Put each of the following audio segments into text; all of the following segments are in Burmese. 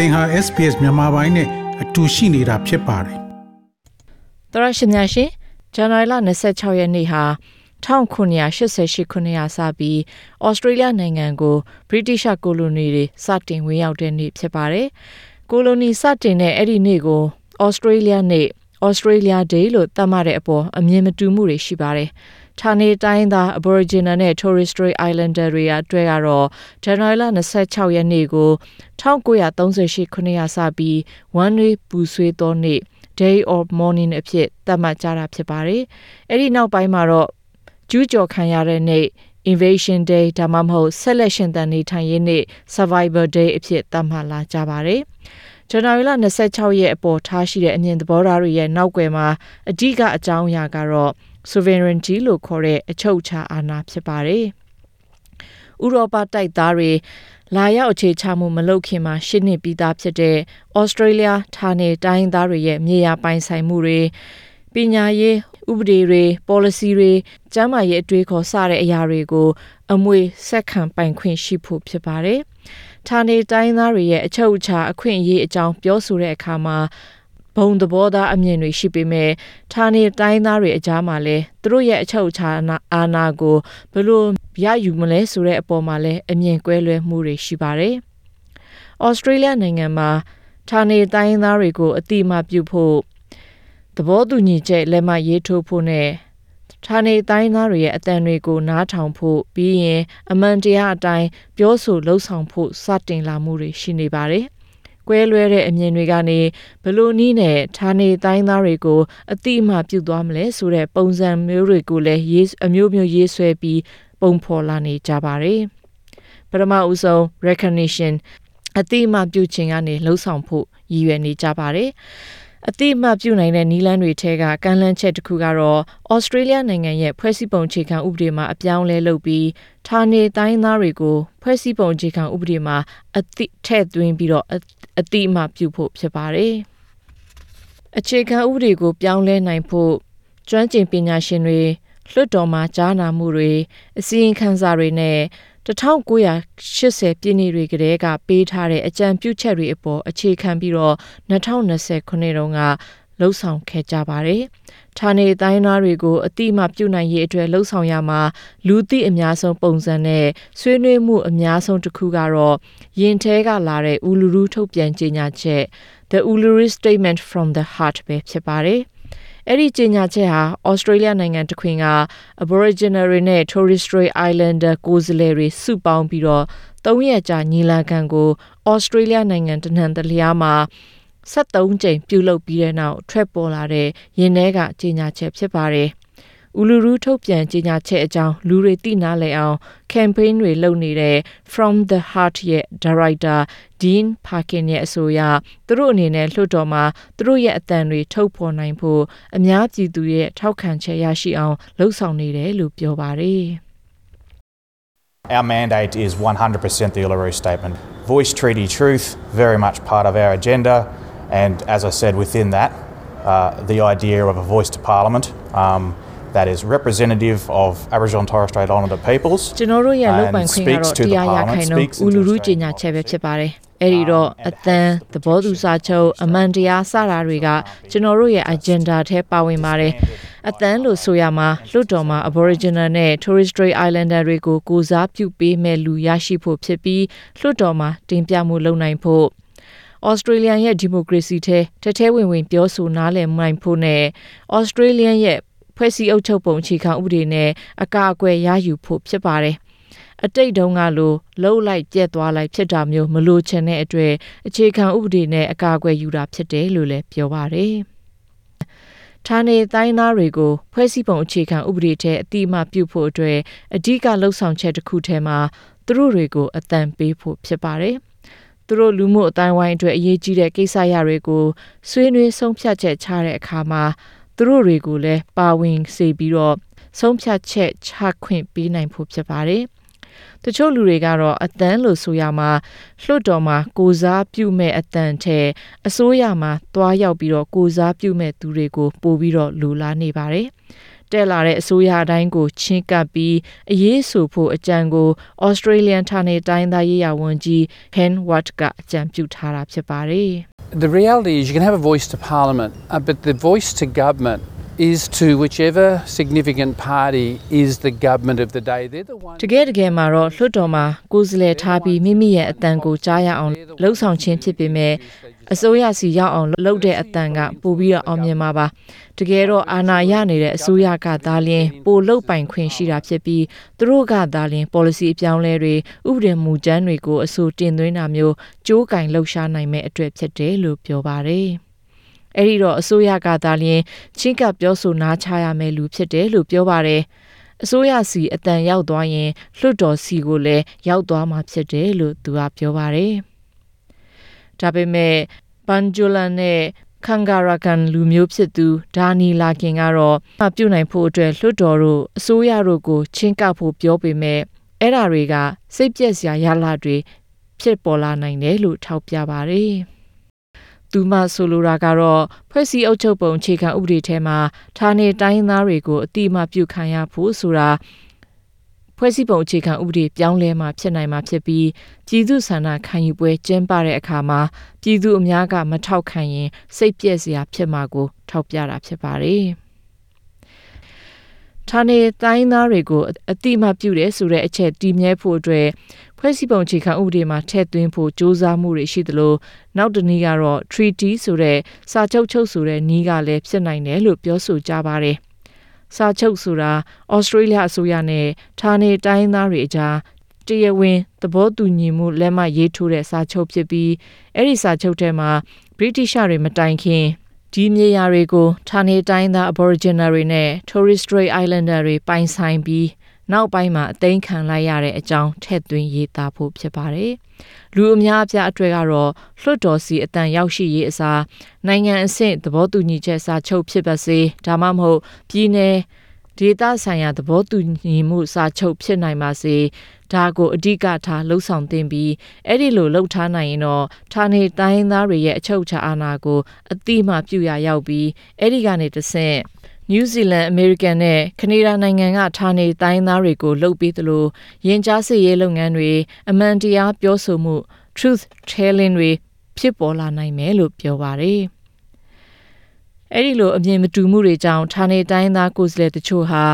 သင်ဟာ SPS မြန်မာပိုင်းနဲ့အတူရှိနေတာဖြစ်ပါတယ်သရရှိများရှင်ဇန်နဝါရီလ26ရက်နေ့ဟာ1988ခုနှစ်ရာစပြီးဩစတြေးလျနိုင်ငံကိုဗြိတိရှကိုလိုနီတွေစတင်ဝင်ရောက်တဲ့နေ့ဖြစ်ပါတယ်။ကိုလိုနီစတင်တဲ့အဲ့ဒီနေ့ကိုဩစတြေးလျနေ့ Australia Day လို့သတ်မှတ်တဲ့အပေါ်အမြင်မတူမှုတွေရှိပါတယ်။ ဌာနေတိုင်းသား Aboriginal နဲ့ Torres Strait Islander တွေအတွက်ကတော့ဇန်နဝါရီလ26ရက်နေ့ကို1938ခုနှစ်ရာစပြီးဝမ်းနည်းပူဆွေးသောနေ့ Day of Mourning အဖြစ်သတ်မှတ်ကြတာဖြစ်ပါတယ်။အဲ့ဒီနောက်ပိုင်းမှာတော့ကျူးကျော်ခံရတဲ့နေ့ Invasion Day ဒါမှမဟုတ်ဆက်လက်ရှင်သန်နေထိုင်ရေးနေ့ Survivor Day အဖြစ်သတ်မှတ်လာကြပါတယ်။ဇန်နဝါရီလ26ရက်အပေါ်ထားရှိတဲ့အမြင်သဘောထားတွေရဲ့နောက်ွယ်မှာအဓိကအကြောင်းအရာကတော့ sovereignty လို့ခေါ်တဲ့အချုပ်အခြာအာဏာဖြစ်ပါတယ်။ဥရောပတိုက်သားတွေလာရောက်အခြေချမှုမလုပ်ခင်မှာရှင်းနေပြီးသားဖြစ်တဲ့ဩစတြေးလျဌာနေတိုင်းသားတွေရဲ့မြေယာပိုင်ဆိုင်မှုတွေပညာရေးဥပဒေတွေ policy တွေကျန်းမာရေးအတွေးခေါ်စတဲ့အရာတွေကို အမွေဆက်ခံပိုင်ခွင့်ရှိဖို့ဖြစ်ပါတယ်။ဌာနေတိုင်းသားတွေရဲ့အချုပ်အခြာအခွင့်အရေးအကြောင်းပြောဆိုတဲ့အခါမှာ ဘုံသဘောသားအမြင်တွေရှိပေမဲ့ဌာနေတိုင်းသားတွေအကြားမှာလည်းသူတို့ရဲ့အချုပ်အခြာအာဏာကိုဘယ်လိုရယူမလဲဆိုတဲ့အပေါ်မှာလည်းအမြင်ကွဲလွဲမှုတွေရှိပါတယ်။ဩစတြေးလျနိုင်ငံမှာဌာနေတိုင်းသားတွေကိုအတိအမှပြုဖို့သဘောတူညီချက်လက်မှတ်ရေးထိုးဖို့နဲ့ဌာနေတိုင်းသားတွေရဲ့အတန်တွေကိုနားထောင်ဖို့ပြီးရင်အမှန်တရားအတိုင်းပြောဆိုလှုပ်ဆောင်ဖို့စတင်လာမှုတွေရှိနေပါတယ်။ ကွဲလွဲတဲ့အမြင်တွေကနေဘလို့နီးနဲ့ဌာနေတိုင်းသားတွေကိုအတိအမှပြုသွားမလဲဆိုတဲ့ပုံစံမျိုးတွေကိုလည်းရေးအမျိုးမျိုးရေးဆွဲပြီးပုံဖော်လာနေကြပါတယ်ပထမဦးဆုံး recognition အတိအမှပြုခြင်းကနေလှုပ်ဆောင်ဖို့ရည်ရွယ်နေကြပါတယ် အတိအမှပြုနိုင်တဲ့နီလန်းတွေထဲကကမ်းလှမ်းချက်တစ်ခုကတော့ဩစတြေးလျနိုင်ငံရဲ့ဖွဲ့စည်းပုံအခြေခံဥပဒေမှာအပြောင်းလဲလုပ်ပြီးဌာနေတိုင်းသားတွေကိုဖွဲ့စည်းပုံအခြေခံဥပဒေမှာအတိထည့်သွင်းပြီးတော့အတိအမှပြုဖို့ဖြစ်ပါတယ်။အခြေခံဥပဒေကိုပြောင်းလဲနိုင်ဖို့ကျွမ်းကျင်ပညာရှင်တွေလွှတ်တော်မှာကြားနာမှုတွေအစည်းအဝေးစာတွေနဲ့ 1980 ပြည့်နှစ်တွေကတည်းကပေးထားတဲ့အကြံပြုချက်တွေအပေါ်အခြေခံပြီးတော့2020ခုနှစ်တုန်းကလှုပ်ဆောင်ခဲ့ကြပါတယ်။ဌာနေတိုင်းသားတွေကိုအတိအမှပြုနိုင်ရေးအတွက်လှုပ်ဆောင်ရမှာလူသိအများဆုံးပုံစံနဲ့ဆွေးနွေးမှုအများဆုံးတစ်ခုကတော့ယင်ထဲကလာတဲ့ဥလူရူထုတ်ပြန်ကြေညာချက် The Uluru Statement from the Heart ပဲဖြစ်ပါတယ်။ အဲ့ဒီကြေညာချက်ဟာဩစတြေးလျနိုင်ငံတခွင်က Aboriginal တွေနဲ့ Torres Strait Islander ကိုယ်စားလှယ်တွေစုပေါင်းပြီးတော့၃ရက်ကြာညီလာခံကိုဩစတြေးလျနိုင်ငံတနင်္သာရီမှာ73ကြိမ်ပြုလုပ်ပြီးတဲ့နောက်ထွက်ပေါ်လာတဲ့ရင်းနှဲကကြေညာချက်ဖြစ်ပါတယ်။ ဥလူရူထုတ်ပြန်ကြေညာချက်အကြောင်းလူတွေသိနာလဲအောင် campaign တွေလုပ်နေတဲ့ From the Heart ရဲ့ Director Dean Parkin ရဲ့အဆိုအရသူတို့အနေနဲ့လွှတ်တော်မှာသူတို့ရဲ့အသံတွေထုတ်ဖော်နိုင်ဖို့အများပြည်သူရဲ့ထောက်ခံချက်ရရှိအောင်လှုံ့ဆော်နေတယ်လို့ပြောပါတယ်။ Our mandate is 100% the Uluru Statement. Voice treaty truth, very much part of our agenda. And as I said, within that, uh, the idea of a voice to Parliament. Um, that is representative of Aboriginal and Torres Strait Islander peoples ကျွန်တော်တို့ရဲ့လုပ်ပိုင်ခွင့်ကတော့တရားရခိုင်နှုန်းဥလူလူကြီးညာချက်ပဲဖြစ်ပါတယ်အဲ့ဒီတော့အသံသဘောတူစာချုပ်အမှန်တရားစတာတွေကကျွန်တော်တို့ရဲ့ agenda ထဲပါဝင်ပါတယ်အသံလို့ဆိုရမှာလွတ်တော်မှာ Aboriginal နဲ့ Torres Strait Islander တွေကိုကိုစားပြုပေးမဲ့လူရရှိဖို့ဖြစ်ပြီးလွတ်တော်မှာတင်ပြမှုလုပ်နိုင်ဖို့ဩစတြေးလျရဲ့ဒီမိုကရေစီထဲတထဲဝင်ဝင်ပြောဆိုနားလည်နိုင်ဖို့နဲ့ဩစတြေးလျရဲ့ ဖွဲ့စည်းအုပ်ချုပ်ပုံအခြေခံဥပဒေနဲ့အကာအကွယ်ရယူဖို့ဖြစ်ပါတယ်။အတိတ်တုန်းကလိုလှုပ်လိုက်ပြက်သွားလိုက်ဖြစ်တာမျိုးမလိုချင်တဲ့အတွက်အခြေခံဥပဒေနဲ့အကာအကွယ်ယူတာဖြစ်တယ်လို့လည်းပြောပါတယ်။ဌာနေတိုင်းသားတွေကိုဖွဲ့စည်းပုံအခြေခံဥပဒေထဲအတိအမှပြုဖို့အတွက်အဓိကလှုံ့ဆော်ချက်တစ်ခုထဲမှာသူတို့တွေကိုအတန်ပေးဖို့ဖြစ်ပါတယ်။သူတို့လူမှုအတိုင်းဝိုင်းအတွက်အရေးကြီးတဲ့ကိစ္စရတွေကိုဆွေးနွေးဆုံးဖြတ်ချက်ချတဲ့အခါမှာ သူတို့တွေကိုလည်းပါဝင်စေပြီးတော့ဆုံးဖြတ်ချက်ချခွင့်ပေးနိုင်ဖို့ဖြစ်ပါတယ်။တချို့လူတွေကတော့အတန်းလို့ဆိုရမှာလွှတ်တော်မှာကိုစားပြုမဲ့အတန်ထဲအစိုးရမှာတွားရောက်ပြီးတော့ကိုစားပြုမဲ့သူတွေကိုပို့ပြီးတော့လူလာနေပါတယ်။တက်လာတဲ့အစိုးရတိုင်းကိုချင်းကပ်ပြီးအရေးဆိုဖို့အကြံကို Australian ဌာနေတိုင်းသားရေးရာဝန်ကြီး Ken Watt ကအကြံပြုထားတာဖြစ်ပါတယ်။ The reality is you can have a voice to Parliament, uh, but the voice to government is to whichever significant party is the government of the day. They're the ones. တကယ်တကယ်မှာတော့လွှတ်တော်မှာကိုယ်စားလှယ်ထားပြီးမိမိရဲ့အတန်ကိုကြားရအောင်လှုပ်ဆောင်ခြင်းဖြစ်ပေမဲ့အစိုးရစီရောက်အောင်လှုပ်တဲ့အတန်ကပိုပြီးတော့အောင်မြင်မှာပါတကယ်တော့အာဏာရနေတဲ့အစိုးရကသာလျှင်ပိုလှုပ်ပိုင်ခွင့်ရှိတာဖြစ်ပြီးသူတို့ကသာလျှင် policy အပြောင်းလဲတွေဥပဒေမူကြမ်းတွေကိုအဆိုတင်သွင်းတာမျိုးကြိုးကင်လှုပ်ရှားနိုင်မဲ့အတွက်ဖြစ်တယ်လို့ပြောပါတယ် အဲ့ဒီတော့အစိုးရကသာလျှင်ချင်းကပ်ပြောဆိုနားချရမယ်လူဖြစ်တယ်လို့ပြောပါတယ်အစိုးရစီအတန်ရောက်သွားရင်လွှတ်တော်စီကိုလည်းရောက်သွားမှာဖြစ်တယ်လို့သူကပြောပါတယ်။ဒါပေမဲ့ဘန်ဂျူလန်နဲ့ခန်ဂါရာကန်လူမျိုးဖြစ်သူဒါနီလာကင်ကတော့မပြုတ်နိုင်ဖို့အတွက်လွှတ်တော်တို့အစိုးရတို့ကိုချင်းကပ်ဖို့ပြောပေမဲ့အဲ့ဓာတွေကစိတ်ပြက်စရာရလတွေဖြစ်ပေါ်လာနိုင်တယ်လို့ထောက်ပြပါတယ်။ သူမဆိုလိုတာကတော့ဖွဲ့စည်းအုပ်ချုပ်ပုံအခြေခံဥပဒေထဲမှာဌာနေတိုင်းသားတွေကိုအတိအမှပြုခံရဖို့ဆိုတာဖွဲ့စည်းပုံအခြေခံဥပဒေပြောင်းလဲမှာဖြစ်နိုင်မှာဖြစ်ပြီးပြည်သူဆန္ဒခံယူပွဲကျင်းပတဲ့အခါမှာပြည်သူအများကမထောက်ခံရင်စိတ်ပြည့်စရာဖြစ်မှာကို ထောက်ပြတာဖြစ်ပါတယ်။ဌာနေတိုင်းသားတွေကိုအတိအမှပြုတယ်ဆိုတဲ့အချက်တည်မြဲဖို့အတွက် ဖွဲ့စည်းပုံအခြေခံဥပဒေမှာထည့်သွင်းဖို့စ조사မှုတွေရှိသလိုနောက်တစ်နည်းကတော့ treaty ဆိုတဲ့စာချုပ်ချုပ်ဆိုတဲ့နည်းကလည်းဖြစ်နိုင်တယ်လို့ပြောဆိုကြပါတယ်။စာချုပ်ဆိုတာဩစတြေးလျအစိုးရနဲ့ဌာနေတိုင်းသားတွေအကြားတရားဝင်သဘောတူညီမှုလက်မှတ်ရေးထိုးတဲ့စာချုပ်ဖြစ်ပြီးအဲ့ဒီစာချုပ်ထဲမှာဗြိတိရှတွေမတိုင်ခင်ဒီမြေယာတွေကိုဌာနေတိုင်းသား Aboriginal တွေနဲ့ Torres Strait Islander တွေပိုင်ဆိုင်ပြီး နောက်ပိုင်းမှာအသိမ်းခံလိုက်ရတဲ့အကြောင်းထည့်သွင်းရေးသားဖို့ဖြစ်ပါတယ်။လူအများအပြားအတွက်ကတော့လွှတ်တော်စီအတန်ရောက်ရှိရေးအစားနိုင်ငံအဆင့်သဘောတူညီချက်စာချုပ်ဖြစ်ပါစေဒါမှမဟုတ်ပြည်내ဒေတာဆိုင်ရာသဘောတူညီမှုစာချုပ်ဖြစ်နိုင်ပါစေဒါကိုအဓိကထားလှုပ်ဆောင်သင့်ပြီးအဲ့ဒီလိုလှုပ်ထားနိုင်ရင်တော့ဌာနေတိုင်းသားတွေရဲ့အချုပ်အခြာအာဏာကိုအတိအမှပြုရရောက်ပြီးအဲ့ဒီကနေတဆင့် နယူးဇီလန် အမေရိကန်နဲ့ ကနေဒါနိုင်ငံက ဌာနေတိုင်းသားတွေကိုလှုပ်ပြီးသလို ရင်ကြားစစ်ရေးလုပ်ငန်းတွေ အမှန်တရားပြောဆိုမှု truth telling တွေ ဖြစ်ပေါ်လာနိုင်မယ်လို့ ပြောပါတယ်။အဲဒီလို အမြင်မတူမှုတွေကြောင့် ဌာနေတိုင်းသား ကိုယ်စားလှယ်တချို့ဟာ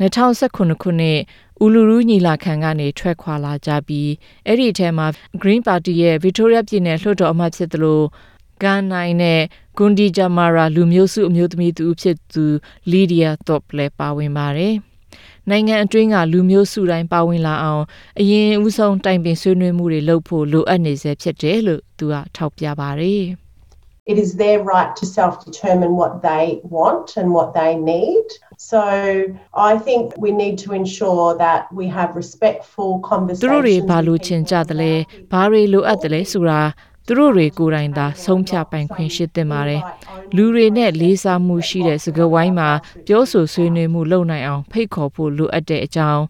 2019ခုနှစ်ဦးလူရူးညီလာခံကနေ ထွက်ခွာလာကြပြီး အဲ့ဒီအထဲမှာ Green Party ရဲ့ Victoria ပြည်နယ် လွှတ်တော်အမတ်ဖြစ်သလို ဂန်နိုင်နဲ့ဂွန်ဒီဂျာမာရာလူမျိုးစုအမျိုးသမီးသူဖြစ်သူလီဒီယာတော့လည်းပါဝင်ပါတယ်။နိုင်ငံအတွင်းကလူမျိုးစုတိုင်းပါဝင်လာအောင်အရင်ဦးဆုံးတိုင်ပင်ဆွေးနွေးမှုတွေလုပ်ဖို့လိုအပ်နေစေဖြစ်တယ်လို့သူကထောက်ပြပါတယ်။ It is their right to self determine what they want and what they need. So I think we need to ensure that we have respectful သူ conversations. တို့တွေဘာလို့ with ချင် people ကြသလဲ about ဘာတွေလိုအပ်တယ်လဲဆိုတာ သူတို့တွေကိုယ်တိုင်သာဆုံးဖြတ်ပိုင်ခွင့်ရှိသင့်ပါတယ်လူတွေနဲ့လေးစားမှုရှိတဲ့စကားဝိုင်းမှာပြောဆိုဆွေးနွေးမှုလုပ်နိုင်အောင်ဖိတ်ခေါ်ဖို့လိုအပ်တဲ့အကြောင်း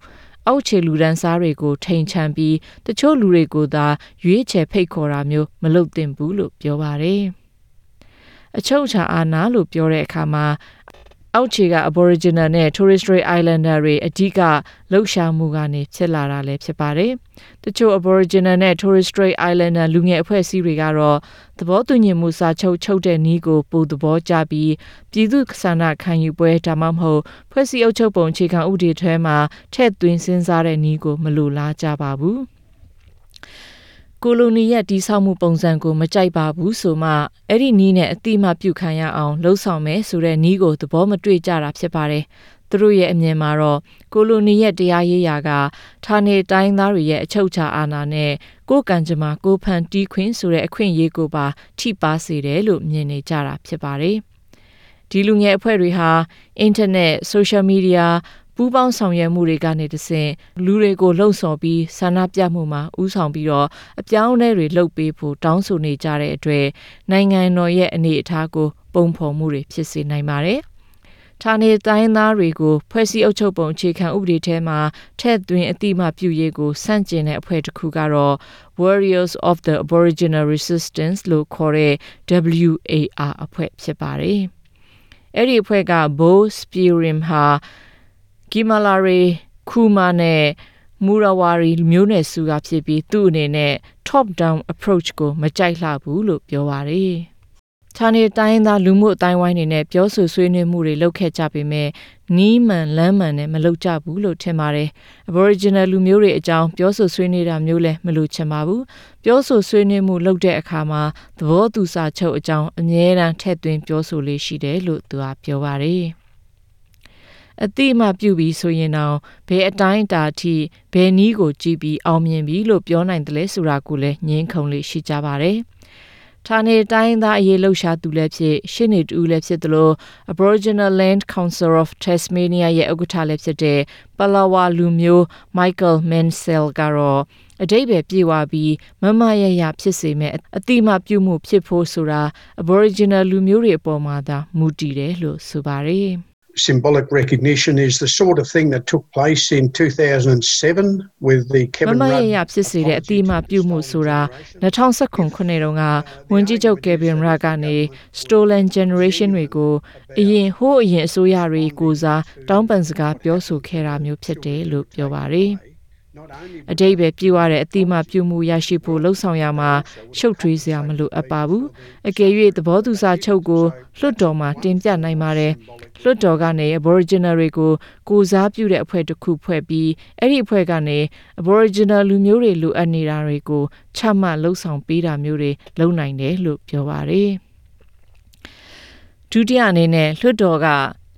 အောက်ခြေလူဒန်းစားတွေကိုထိန်ချန်ပြီးတချို့လူတွေကိုသာရွေးချယ်ဖိတ်ခေါ်တာမျိုးမလုပ်သင့်ဘူးလို့ပြောပါတယ်အချုပ်အခြာအာဏာလို့ပြောတဲ့အခါမှာ အောက်ခြေက Aboriginal နဲ့ Torres Strait Islander တွေအဓိကလှုပ်ရှားမှုကနေဖြစ်လာတာလည်းဖြစ်ပါတယ်။တချို့ Aboriginal နဲ့ Torres Strait Islander လူငယ်အဖွဲ့အစည်းတွေကတော့သဘောတူညီမှုစာချုပ်ချုပ်တဲ့နည်းကိုပိုသဘောကျပြီးပြည်သူ့ဆန္ဒခံယူပွဲဒါမှမဟုတ်ဖွဲ့စည်းအုပ်ချုပ်ပုံအခြေခံဥပဒေထဲမှာထည့်သွင်းစဉ်းစားတဲ့နည်းကိုမလိုလားကြပါဘူး။ ကိုလိုနီရဲ့တီးဆောက်မှုပုံစံကိုမကြိုက်ပါဘူးဆိုမှအဲ့ဒီနီးနဲ့အတိအမပြုခံရအောင်လှုံ့ဆော်မယ်ဆိုတဲ့နီးကိုသဘောမတွေ့ကြတာဖြစ်ပါတယ်။သူတို့ရဲ့အမြင်မှာတော့ကိုလိုနီရဲ့တရားရေးရာကဌာနေတိုင်းသားတွေရဲ့အချုပ်အခြာအာဏာနဲ့ကိုယ်ကံကြမ္မာကိုဖန်တီးခွင့်ဆိုတဲ့အခွင့်အရေးကိုပါထိပါစေတယ်လို့မြင်နေကြတာဖြစ်ပါတယ်။ဒီလူငယ်အဖွဲ့တွေဟာအင်တာနက်ဆိုရှယ်မီဒီယာ ပူးပေါင်းဆောင်ရွက်မှုတွေကနေတဆင့်လူတွေကိုလှုံ့ဆော်ပြီးဆန္ဒပြမှုမှာဥဆောင်ပြီးတော့အပြောင်းအလဲတွေလုပ်ပေးဖို့တောင်းဆိုနေကြတဲ့အတွက်နိုင်ငံတော်ရဲ့အနေအထားကိုပုံဖော်မှုတွေဖြစ်စေနိုင်ပါတယ်။ဌာနေတိုင်းသားတွေကိုဖွဲ့စည်းအုပ်ချုပ်ပုံအခြေခံဥပဒေထဲမှာထည့်သွင်းအတိအမှပြုရေးကိုစန့်ကျင်တဲ့အဖွဲ့တစ်ခုကတော့ Warriors of the Aboriginal Resistance လို့ခေါ်တဲ့ WAR အဖွဲ့ဖြစ်ပါတယ်။အဲ့ဒီအဖွဲ့က Bo Spirim ဟာ ဂီမာလာရီခူမာနဲ့မူရဝါရီမျိုးနယ်စုကဖြစ်ပြီးသူ့အနေနဲ့ top down approach ကိုမကြိုက်လှဘူးလို့ပြောပါတယ်။ဌာနေတိုင်းသားလူမှုအတိုင်းဝိုင်းနေနဲ့ပြောဆိုဆွေးနွေးမှုတွေလုပ်ခဲ့ကြပေမဲ့နီးမှန်လမ်းမှန်နဲ့မလုပ်ကြဘူးလို့ထင်ပါတယ်။ Aboriginal လူမျိုးတွေအကြောင်းပြောဆိုဆွေးနွေးတာမျိုးလည်းမလို့ချင်ပါဘူး။ပြောဆိုဆွေးနွေးမှုလုပ်တဲ့အခါမှာသဘောတူစာချုပ်အကြောင်းအမြဲတမ်းထည့်သွင်းပြောဆိုလေးရှိတယ်လို့သူကပြောပါတယ်။ အတိအမှပြုပြီးဆိုရင်တော့ဘယ်အတိုင်းအတာအထိဘယ်နည်းကိုကြည့်ပြီးအောင်မြင်ပြီလို့ပြောနိုင်တယ်လဲဆိုတာကိုလည်းငင်းခုန်လေးရှိကြပါတယ်။ဌာနေတိုင်းသားအရေးလှုပ်ရှားသူလည်းဖြစ်ရှင်းနေတူလည်းဖြစ်သလို Aboriginal Land Council of Tasmania ရဲ့ဥက္ကဋ္ဌလည်းဖြစ်တဲ့ပလာဝါလူမျိုး Michael Mansell ကတော့အတိတ်ပဲပြေဝပြီးမမရရဖြစ်စေမဲ့အတိမပြုမှုဖြစ်ဖို့ဆိုတာ Aboriginal လူမျိုးတွေအပေါ်မှာသာမူတည်တယ်လို့ဆိုပါတယ်။ symbolic recognition is the sort of thing that took place in 2007 with the မ Kevin မရ Rudd ရဖြစ်စေတဲ့အတိအမှပြုမှုဆိုတာ2019ခုနှစ်တုန်းကဝန်ကြီးချုပ် Kevin Rudd ကနေ Stolen Generation တွေကိုအရင်ဟိုးအရင်အစိုးရတွေကိုစားတောင်းပန်စကားပြောဆိုခဲ့တာမျိုးဖြစ်တယ်လို့ပြောပါတယ်။ အတိတ်ပဲပြည့်ဝတဲ့အတိအမပြုမှုရရှိဖို့လှုံ့ဆော်ရမှာရှုပ်ထွေးစရာမလိုအပ်ပါဘူးအကယ်၍သဘောတူစာချုပ်ကိုလွှတ်တော်မှာတင်ပြနိုင်ပါတယ်လွှတ်တော်ကနေ Aboriginal တွေကိုကိုစားပြုတဲ့အဖွဲ့တစ်ခုဖွဲ့ပြီးအဲ့ဒီအဖွဲ့ကနေ Aboriginal လူမျိုးတွေလိုအပ်နေတာတွေကိုချမှတ်လှုံ့ဆော်ပေးတာမျိုးတွေလုပ်နိုင်တယ်လို့ပြောပါတယ်ဒုတိယအနေနဲ့လွှတ်တော်က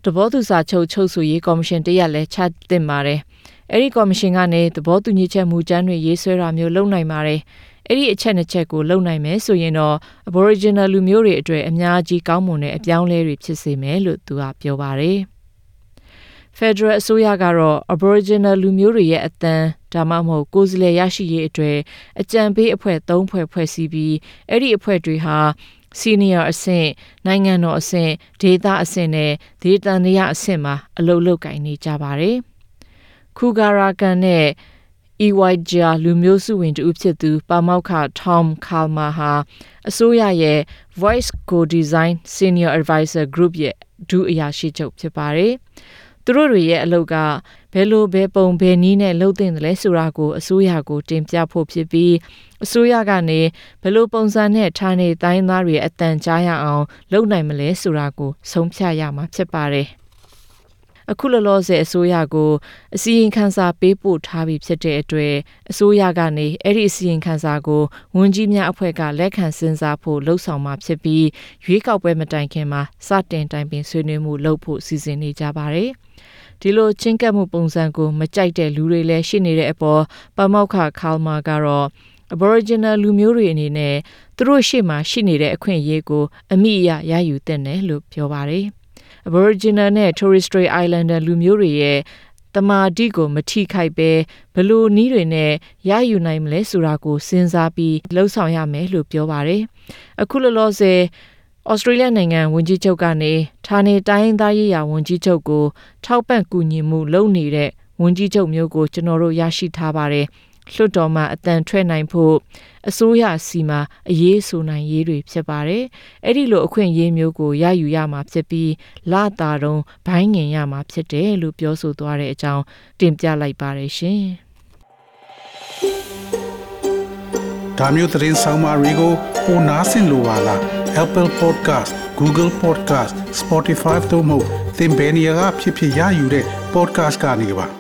သဘောတူစာချုပ်ချုပ်ဆိုရေးကော်မရှင်တရက်လဲချသင့်ပါတယ်။ အဲ့ဒီကော်မရှင်ကနေသဘောတူညီချက်မူကြမ်းတွေရေးဆွဲတာမျိုးလုပ်နိုင်ပါတယ်။အဲ့ဒီအချက်နှစ်ချက်ကိုလုပ်နိုင်မယ်ဆိုရင်တော့ Aboriginal လူမျိုးတွေအတွေ့အများကြီးကောင်းမွန်တဲ့အပြောင်းအလဲတွေဖြစ်စေမယ်လို့သူကပြောပါတယ်။ Federal အစိုးရကတော့ Aboriginal လူမျိုးတွေရဲ့အသံဒါမှမဟုတ်ကိုယ်စားလှယ်ရရှိရေးအတွက်အကြံပေးအဖွဲ့၃ဖွဲ့ဖွဲ့စည်းပြီးအဲ့ဒီအဖွဲ့တွေဟာ senior အဆင့်နိုင်ငံတော်အဆင့်ဒေသအဆင့်နဲ့ဒေသနေရအဆင့်မှာအလုပ်လုပ်ကိုင်နေကြပါတယ်။ ခူဂါရာကန်နဲ့ EYJA လူမျိုးစုဝင်တူဖြစ်သူပါမောက္ခ Tom Kalma ဟာအစိုးရရဲ့ Voice Co-Design Senior Advisor Group ရဲ့ဒုအရာရှိချုပ်ဖြစ်ပါတယ်။သူတို့တွေရဲ့အလုပ်ကဘယ်လိုဘယ်ပုံဘယ်နည်းနဲ့လှုပ်တင်တယ်လဲဆိုတာကိုအစိုးရကိုတင်ပြဖို့ဖြစ်ပြီးအစိုးရကနေဘယ်လိုပုံစံနဲ့ဌာနေတိုင်းသားတွေအတန်ကြားရအောင်လုပ်နိုင်မလဲဆိုတာကိုဆုံးဖြတ်ရမှာဖြစ်ပါတယ်။ အခုလောလောဆယ်အစိုးရကိုအစီရင်ခံစာပေးပို့ထားပြီးဖြစ်တဲ့အတွက်အစိုးရကနေအဲ့ဒီအစီရင်ခံစာကိုဝန်ကြီးများအဖွဲ့ကလက်ခံစဉ်းစားဖို့လှုံ့ဆော်မှာဖြစ်ပြီးရွေးကောက်ပွဲမတိုင်ခင်မှာစတင်တိုင်ပင်ဆွေးနွေးမှုလုပ်ဖို့စီစဉ်နေကြပါတယ်။ဒီလိုချင်းကပ်မှုပုံစံကိုမကြိုက်တဲ့လူတွေလည်းရှိနေတဲ့အပေါ်ပမောက္ခကာလမာကတော့ Aboriginal လူမျိုးတွေအနေနဲ့သူတို့ရှေ့မှာရှိနေတဲ့အခွင့်အရေးကိုအမိအယရယူသင့်တယ်လို့ပြောပါတယ်။ Aboriginal နဲ့ Torres Strait Islander လူမျိုးတွေရဲ့တမာတိကိုမထိခိုက်ပဲဘလို့နီးတွေနဲ့ရယူနိုင်မလဲဆိုတာကိုစဉ်းစားပြီးလှုပ်ဆောင်ရမယ်လို့ပြောပါတယ်။အခုလောလောဆယ်ဩစတြေးလျနိုင်ငံဝန်ကြီးချုပ်ကနေဌာနေတိုင်းသားရေးရာဝန်ကြီးချုပ်ကိုထောက်ပံ့ကူညီမှုလုပ်နေတဲ့ဝန်ကြီးချုပ်မျိုးကိုကျွန်တော်တို့ရရှိထားပါတယ်။ လွှတ်တော်မှာအတန်ထွက်နိုင်ဖို့အစိုးရစီမှာအရေးဆိုနိုင်ရေးတွေဖြစ်ပါတယ်။အဲ့ဒီလိုအခွင့်အရေးမျိုးကိုရယူရမှာဖြစ်ပြီးလာတာတုံးဘိုင်းငင်ရမှာဖြစ်တယ်လို့ပြောဆိုသွားတဲ့အကြောင်းတင်ပြလိုက်ပါတယ်ရှင်။ဒါမျိုးသတင်းဆောင်မတွေကိုပိုနားဆင်လိုပါလား Apple Podcast Google Podcast Spotify တို့မှာသင်ပင်ရာဖြစ်ဖြစ်ရယူတဲ့ podcast ကနေပါ